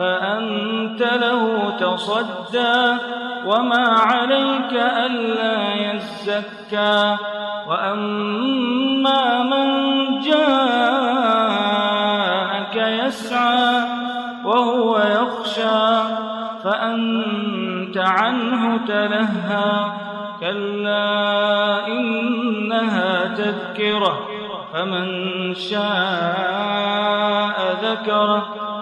فأنت له تصدى وما عليك ألا يزكى وأما من جاءك يسعى وهو يخشى فأنت عنه تلهى كلا إنها تذكرة فمن شاء ذكره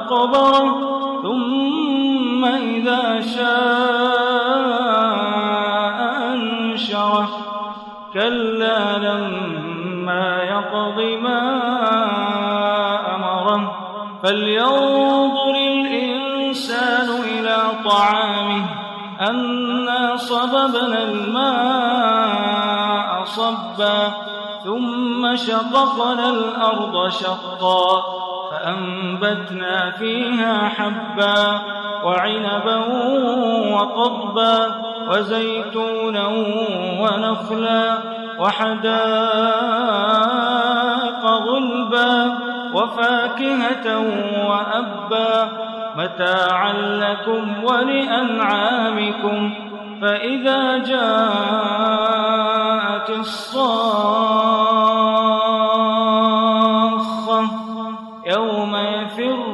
فأقبره ثم إذا شاء أنشره. كلا لما يقض ما أمره. فلينظر الإنسان إلى طعامه أنا صببنا الماء صبا ثم شققنا الأرض شقا. فأنبتنا فيها حبا وعنبا وقضبا وزيتونا ونخلا وحدائق غلبا وفاكهة وأبا متاعا لكم ولأنعامكم فإذا جاءت الصاخة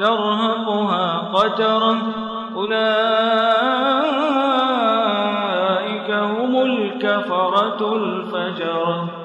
ترهقها قترة. أولئك هم الكفرة الفجرة.